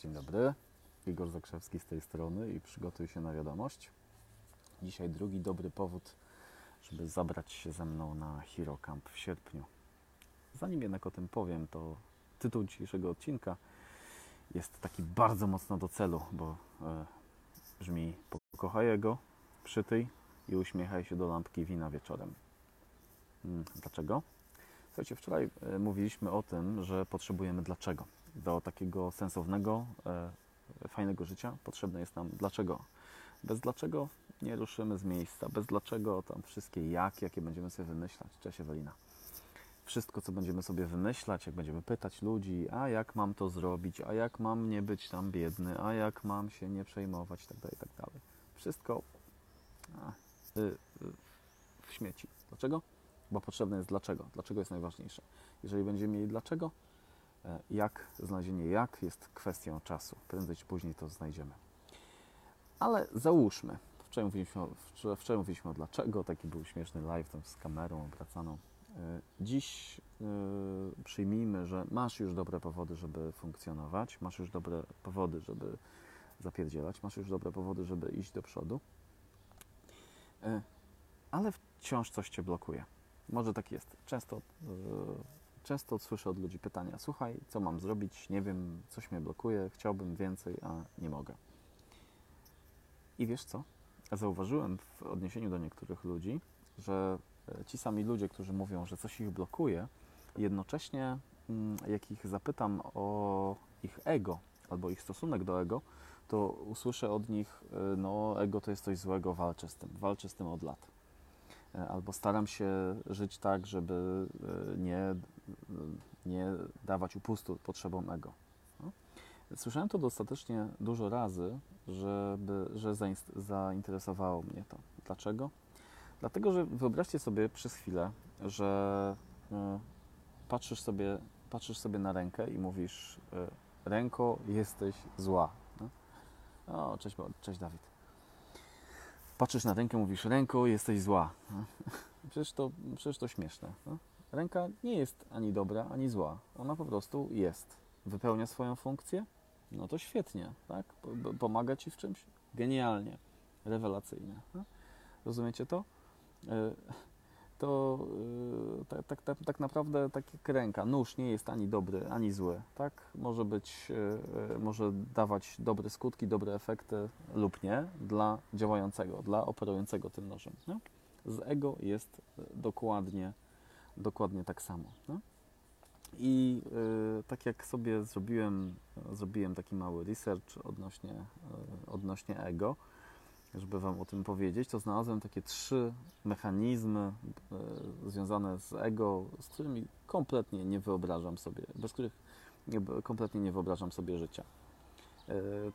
Dzień dobry, Igor Zakrzewski z tej strony i przygotuj się na wiadomość. Dzisiaj drugi dobry powód, żeby zabrać się ze mną na Hero Camp w sierpniu. Zanim jednak o tym powiem, to tytuł dzisiejszego odcinka jest taki bardzo mocno do celu, bo e, brzmi Pokochaj jego, przytyj i uśmiechaj się do lampki wina wieczorem. Hmm, dlaczego? Słuchajcie, wczoraj e, mówiliśmy o tym, że potrzebujemy dlaczego. Do takiego sensownego, e, fajnego życia potrzebne jest nam dlaczego. Bez dlaczego nie ruszymy z miejsca. Bez dlaczego tam wszystkie jak, jakie będziemy sobie wymyślać. Cześć Ewelina. Wszystko, co będziemy sobie wymyślać, jak będziemy pytać ludzi, a jak mam to zrobić, a jak mam nie być tam biedny, a jak mam się nie przejmować, tak dalej, tak dalej. Wszystko a, y, y, w śmieci. Dlaczego? Bo potrzebne jest dlaczego. Dlaczego jest najważniejsze. Jeżeli będziemy mieli dlaczego, jak, znalezienie jak jest kwestią czasu. Prędzej czy później to znajdziemy. Ale załóżmy, wczoraj mówiliśmy, o, wczoraj, mówiliśmy o dlaczego, taki był śmieszny live tam z kamerą obracaną. E, Dziś e, przyjmijmy, że masz już dobre powody, żeby funkcjonować, masz już dobre powody, żeby zapierdzielać, masz już dobre powody, żeby iść do przodu, E, ale wciąż coś Cię blokuje. Może tak jest. Często, e, często słyszę od ludzi pytania: Słuchaj, co mam zrobić? Nie wiem, coś mnie blokuje, chciałbym więcej, a nie mogę. I wiesz co? Zauważyłem w odniesieniu do niektórych ludzi, że e, ci sami ludzie, którzy mówią, że coś ich blokuje, jednocześnie, mm, jak ich zapytam o ich ego albo ich stosunek do ego, to usłyszę od nich, e, no ego to jest coś złego, walczę z tym, walczę z tym od lat. E, Albo staram się żyć tak, żeby nie, nie dawać upustu potrzebom ego. No. Słyszałem to dostatecznie dużo razy, żeby, że zainteresowało mnie to. Dlaczego? Dlatego, że wyobraźcie sobie przez chwilę, że e, patrzysz sobie, patrzysz sobie na rękę i mówisz e, ręko, jesteś zła. No? O, cześć, cześć Dawid. Patrzysz na rękę, mówisz ręko, jesteś zła. No? Przecież, to, przecież to śmieszne. No? Ręka nie jest ani dobra, ani zła. Ona po prostu jest. Wypełnia swoją funkcję? No to świetnie, tak? Pomaga Ci w czymś? Genialnie. Rewelacyjnie. No? Rozumiecie to? E, to tak, tak, tak, tak naprawdę tak jak ręka, nóż nie jest ani dobry, ani zły, tak? Może być, y, może dawać dobre skutki, dobre efekty lub nie dla działającego, dla operującego tym nożem. Nie? Z ego jest dokładnie, dokładnie tak samo. Nie? I y, tak jak sobie zrobiłem, zrobiłem taki mały research odnośnie, y, odnośnie ego, żeby Wam o tym powiedzieć, to znalazłem takie trzy mechanizmy e, związane z ego, z którymi kompletnie nie wyobrażam sobie, bez których nie, kompletnie nie wyobrażam sobie życia.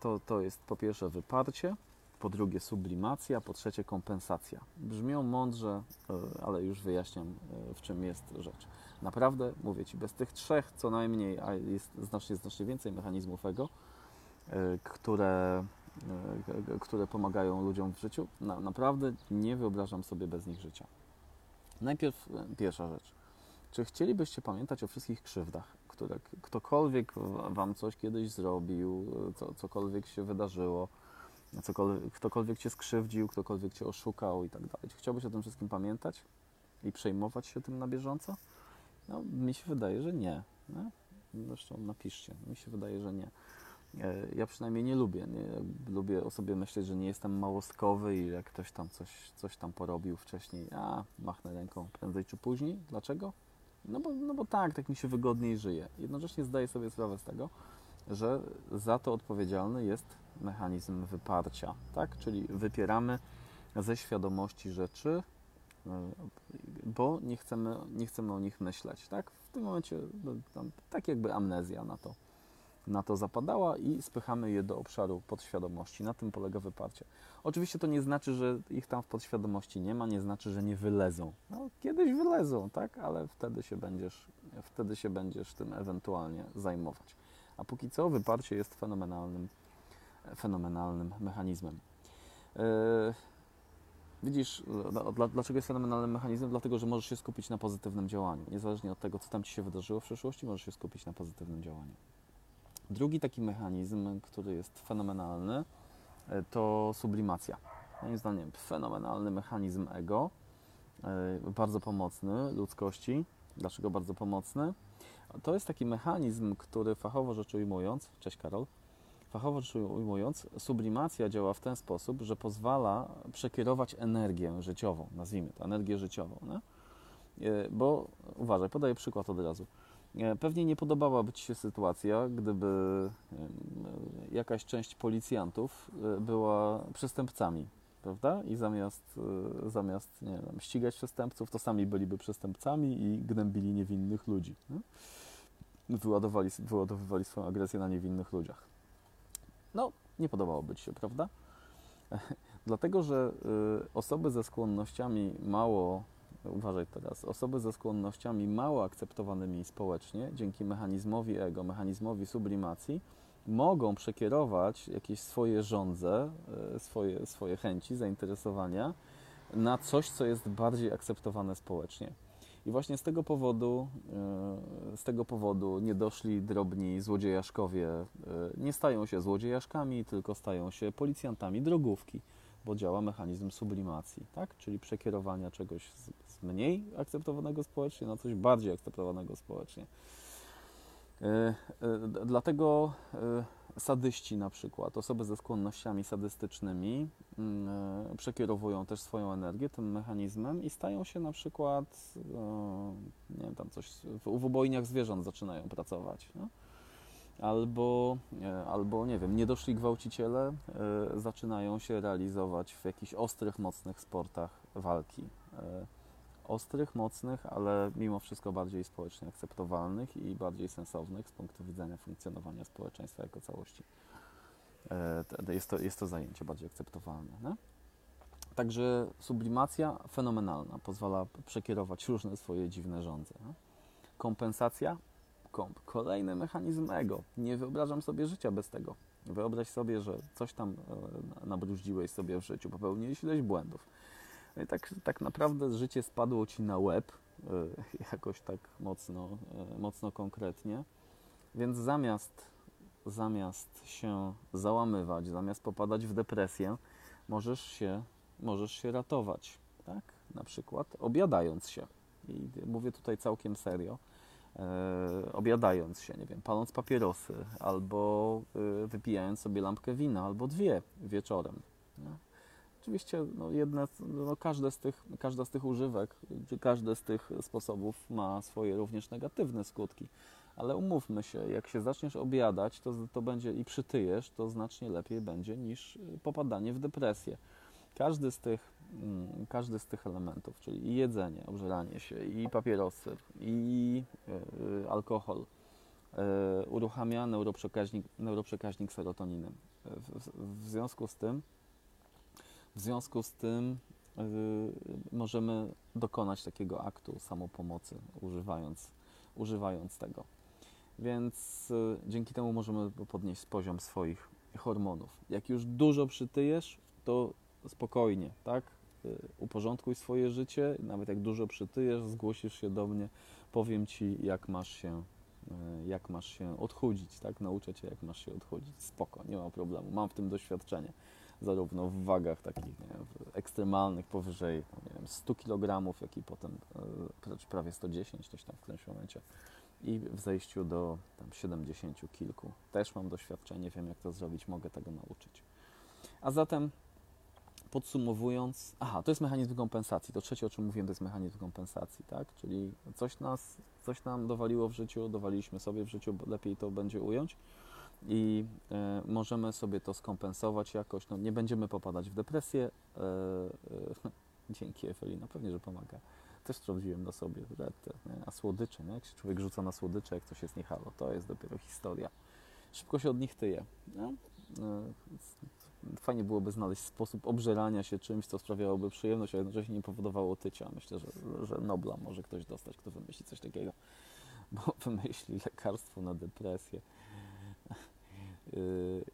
To, to jest po pierwsze wyparcie, po drugie sublimacja, po trzecie kompensacja. Brzmią mądrze, e, ale już wyjaśniam, e, w czym jest rzecz. Naprawdę, mówię Ci, bez tych trzech co najmniej, a jest znacznie, znacznie więcej mechanizmów ego, e, które które pomagają ludziom w życiu. Na, naprawdę nie wyobrażam sobie bez nich życia. Najpierw pierwsza rzecz. Czy chcielibyście pamiętać o wszystkich krzywdach, które ktokolwiek wam coś kiedyś zrobił, co, cokolwiek się wydarzyło, cokolwiek, ktokolwiek cię skrzywdził, ktokolwiek cię oszukał i tak dalej? Czy chciałbyś o tym wszystkim pamiętać i przejmować się tym na bieżąco? No, mi się wydaje, że nie. nie? Zresztą napiszcie. Mi się wydaje, że nie. E, Ja przynajmniej nie lubię. Nie, lubię o sobie myśleć, że nie jestem małostkowy i jak ktoś tam coś, coś tam porobił wcześniej, a machnę ręką prędzej czy później. Dlaczego? No bo, no bo tak, tak mi się wygodniej żyje. Jednocześnie zdaję sobie sprawę z tego, że za to odpowiedzialny jest mechanizm wyparcia, tak? Czyli wypieramy ze świadomości rzeczy, e, bo nie chcemy, nie chcemy o nich myśleć, tak? W tym momencie no, tam, tak jakby amnezja na to na to zapadała i spychamy je do obszaru podświadomości. Na tym polega wyparcie. Oczywiście to nie znaczy, że ich tam w podświadomości nie ma, nie znaczy, że nie wylezą. No, kiedyś wylezą, tak? Ale wtedy się będziesz, wtedy się będziesz tym ewentualnie zajmować. A póki co wyparcie jest fenomenalnym, fenomenalnym mechanizmem. Yy, Widzisz, dla- dlaczego jest fenomenalnym mechanizmem? Dlatego, że możesz się skupić na pozytywnym działaniu. Niezależnie od tego, co tam Ci się wydarzyło w przeszłości, możesz się skupić na pozytywnym działaniu. Drugi taki mechanizm, który jest fenomenalny, e, to sublimacja. Moim zdaniem fenomenalny mechanizm ego, e, bardzo pomocny ludzkości. Dlaczego bardzo pomocny? To jest taki mechanizm, który fachowo rzecz ujmując, cześć Karol, fachowo rzecz ujmując, sublimacja działa w ten sposób, że pozwala przekierować energię życiową, nazwijmy to, energię życiową. Nie? E, bo uważaj, podaję przykład od razu. E, pewnie nie podobałaby Ci się sytuacja, gdyby jakaś część policjantów e, była przestępcami, prawda? I zamiast, zamiast nie wiem, ścigać przestępców, to sami byliby przestępcami i gnębili niewinnych ludzi. Wyładowali, wyładowywali swoją agresję na niewinnych ludziach. No, nie podobałoby Ci się, prawda? Dlatego, że osoby ze skłonnościami mało uważaj teraz, osoby ze skłonnościami mało akceptowanymi społecznie, dzięki mechanizmowi ego, mechanizmowi sublimacji, mogą przekierować jakieś swoje żądze, e, swoje, swoje chęci, zainteresowania na coś, co jest bardziej akceptowane społecznie. I właśnie z tego powodu, e, z tego powodu niedoszli drobni złodziejaszkowie e, nie stają się złodziejaszkami, tylko stają się policjantami drogówki bo działa mechanizm sublimacji, tak? czyli przekierowania czegoś z mniej akceptowanego społecznie na coś bardziej akceptowanego społecznie. E, e, dlatego e, sadyści na przykład, osoby ze skłonnościami sadystycznymi mm, przekierowują też swoją energię tym mechanizmem i stają się na przykład, nie wiem, tam coś w, ubojniach zwierząt zaczynają pracować. No? albo, albo nie wiem, niedoszli gwałciciele zaczynają się realizować w jakichś ostrych, mocnych sportach walki. E, ostrych, mocnych, ale mimo wszystko bardziej społecznie akceptowalnych i bardziej sensownych z punktu widzenia funkcjonowania społeczeństwa jako całości. Jest to, jest to zajęcie bardziej akceptowalne. Nie? Także sublimacja fenomenalna, pozwala przekierować różne swoje dziwne żądze. Nie? Kompensacja komp. Kolejny mechanizm ego. Nie wyobrażam sobie życia bez tego. Wyobraź sobie, że coś tam e, nabruździłeś sobie w życiu, popełniłeś ileś błędów. I tak, tak naprawdę życie spadło ci na łeb, e, jakoś tak mocno, e, mocno konkretnie. Więc zamiast, zamiast się załamywać, zamiast popadać w depresję, możesz się, możesz się ratować. Tak? Na przykład obiadając się. I mówię tutaj całkiem serio e, obiadając się, nie wiem, paląc papierosy, albo e, wypijając sobie lampkę wina, albo dwie wieczorem. Nie? Oczywiście no, jedne, no, każde z tych, każda z tych używek, czy każdy z tych sposobów ma swoje również negatywne skutki. Ale umówmy się, jak się zaczniesz obiadać, to, to będzie i przytyjesz, to znacznie lepiej będzie niż popadanie w depresję. Każdy z tych Mm, każdy z tych elementów, czyli i jedzenie, obżeranie się, i papierosy, i y, alkohol, y, uruchamia neuroprzekaźnik, neuroprzekaźnik serotoniny. W, w, związku z tym, w związku z tym y, możemy dokonać takiego aktu samopomocy, używając, używając tego. Więc dzięki temu możemy podnieść poziom swoich hormonów. Jak już dużo przytyjesz, to spokojnie, tak? Y, uporządkuj swoje życie, nawet jak dużo przytyjesz, zgłosisz się do mnie, powiem Ci, jak masz się, y, jak masz się odchudzić, tak? Nauczę Cię, jak masz się odchudzić. Spoko, nie ma problemu. Mam w tym doświadczenie, zarówno w wagach takich wiem, ekstremalnych, powyżej nie wiem, 100 kg, jak i potem y, prawie 110, coś tam w którymś momencie. I w zejściu do tam 70 kilku. Też mam doświadczenie, wiem jak to zrobić, mogę tego nauczyć. A zatem podsumowując, aha, to jest mechanizm kompensacji. To trzecie, o czym mówiłem, to jest mechanizm kompensacji, tak? Czyli coś, nas, coś nam dowaliło w życiu, dowaliliśmy sobie w życiu, lepiej to będzie ująć i e, możemy sobie to skompensować jakoś. No, nie będziemy popadać w depresję. E, e, dzięki Ewelina, pewnie, że pomaga. Też sprawdziłem na sobie, retę, a słodycze, nie? jak się człowiek rzuca na słodycze, jak coś jest niehalo, to jest dopiero historia. Szybko się od nich tyje. No? Fajnie byłoby znaleźć sposób obżerania się czymś, co sprawiałoby przyjemność, a jednocześnie nie powodowało tycia. Myślę, że, że Nobla może ktoś dostać, kto wymyśli coś takiego, bo wymyśli lekarstwo na depresję. Yy,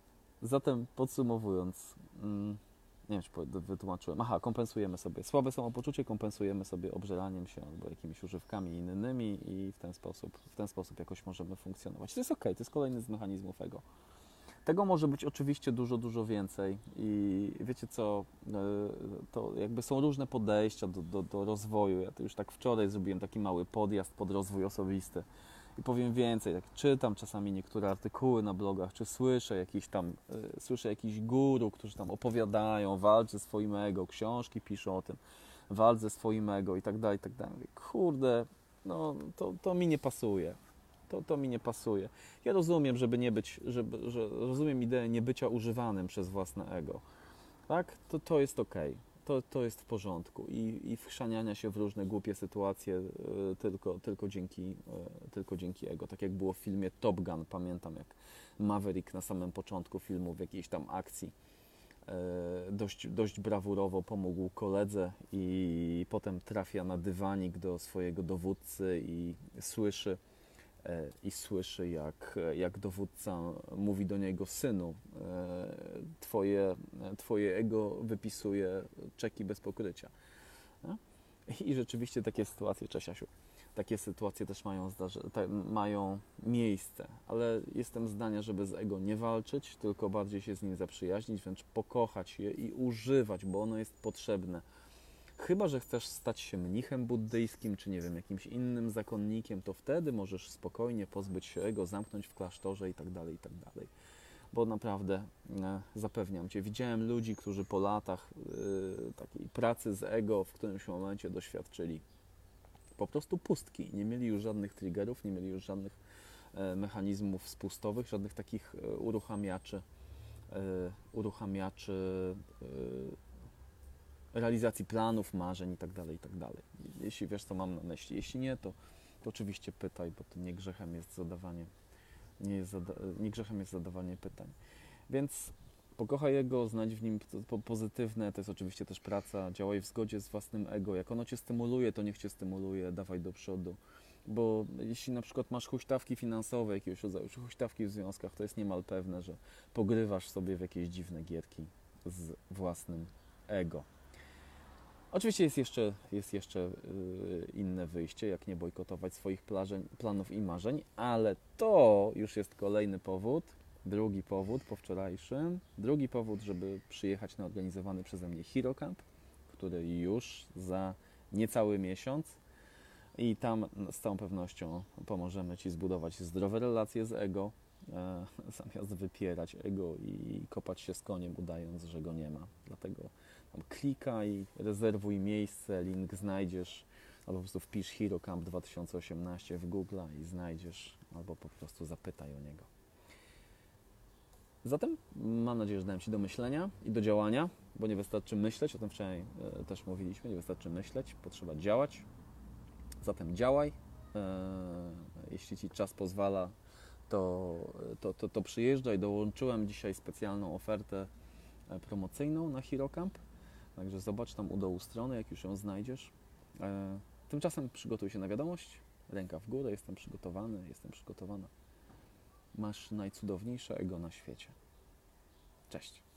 zatem podsumowując, mm, Nie wiem, czy wytłumaczyłem. Aha, kompensujemy sobie. Słabe samopoczucie kompensujemy sobie obżeraniem się albo jakimiś używkami innymi i w ten sposób, w ten sposób jakoś możemy funkcjonować. To jest ok, to jest kolejny z mechanizmów ego. Tego może być oczywiście dużo, dużo więcej i wiecie co, e, to jakby są różne podejścia do, do, do rozwoju. Ja to już tak wczoraj zrobiłem taki mały podjazd pod rozwój osobisty i powiem więcej, jak czytam czasami niektóre artykuły na blogach, czy słyszę jakiś tam, y, słyszę jakichś guru, którzy tam opowiadają, walcz ze swoim ego, książki piszą o tym, walcz ze swoim ego i tak dalej, i tak dalej. Kurde, no to, to mi nie pasuje. To, to mi nie pasuje. Ja rozumiem, żeby nie być, żeby, że rozumiem ideę niebycia używanym przez własne ego. Tak? To, to jest okej. To, to jest w porządku. I, I wchrzaniania się w różne głupie sytuacje y, tylko, tylko, dzięki, y, tylko dzięki ego. Tak jak było w filmie Top Gun, pamiętam jak Maverick na samym początku filmu w jakiejś tam akcji y, dość, dość brawurowo pomógł koledze i potem trafia na dywanik do swojego dowódcy i słyszy, e, i słyszy, jak, jak dowódca mówi do niego, synu, e, twoje, twoje ego wypisuje czeki bez pokrycia. I rzeczywiście takie sytuacje, cześć Asiu, takie sytuacje też mają, mają miejsce, ale jestem zdania, żeby z ego nie walczyć, tylko bardziej się z nim zaprzyjaźnić, wręcz pokochać je i używać, bo ono jest potrzebne. Chyba, że chcesz stać się mnichem buddyjskim, czy nie wiem, jakimś innym zakonnikiem, to wtedy możesz spokojnie pozbyć się ego, zamknąć w klasztorze i tak dalej, i tak dalej. Bo naprawdę e, zapewniam Cię, widziałem ludzi, którzy po latach e, takiej pracy z ego w którymś momencie doświadczyli po prostu pustki. Nie mieli już żadnych triggerów, nie mieli już żadnych e, mechanizmów spustowych, żadnych takich uruchamiaczy, uruchamiaczy realizacji planów, marzeń itd., itd. Jeśli wiesz, co mam na myśli. Jeśli nie, to, to oczywiście pytaj, bo to nie grzechem jest zadawanie, nie, jest nie grzechem jest zadawanie pytań. Więc pokochaj jego, znajdź w nim po- po- pozytywne, to jest oczywiście też praca, działaj w zgodzie z własnym ego. Jak ono cię stymuluje, to niech cię stymuluje, dawaj do przodu. Bo jeśli na przykład masz huśtawki finansowe jakiegoś rodzaju, czy huśtawki w związkach, to jest niemal pewne, że pogrywasz sobie w jakieś dziwne gierki z własnym ego. Oczywiście jest jeszcze, jest jeszcze yy, inne wyjście, jak nie bojkotować swoich plażeń, planów i marzeń, ale to już jest kolejny powód, drugi powód po wczorajszym, drugi powód, żeby przyjechać na organizowany przeze mnie Hero Camp, który już za niecały miesiąc i tam z całą pewnością pomożemy Ci zbudować zdrowe relacje z ego, e, zamiast wypierać ego i kopać się z koniem, udając, że go nie ma. Dlatego klikaj, rezerwuj miejsce, link znajdziesz, albo po prostu wpisz Hero Camp 2018 w Google i znajdziesz, albo po prostu zapytaj o niego. Zatem mam nadzieję, że dałem Ci do myślenia i do działania, bo nie wystarczy myśleć, o tym wczoraj e, też mówiliśmy, nie wystarczy myśleć, potrzeba działać. Zatem działaj. E, jeśli Ci czas pozwala, to, to, to, to przyjeżdżaj. Dołączyłem dzisiaj specjalną ofertę e, promocyjną na HeroCamp, także zobacz tam u dołu strony, jak już ją znajdziesz. E, Tymczasem przygotuj się na wiadomość, ręka w górę, jestem przygotowany, jestem przygotowana. Masz najcudowniejsze ego na świecie. Cześć.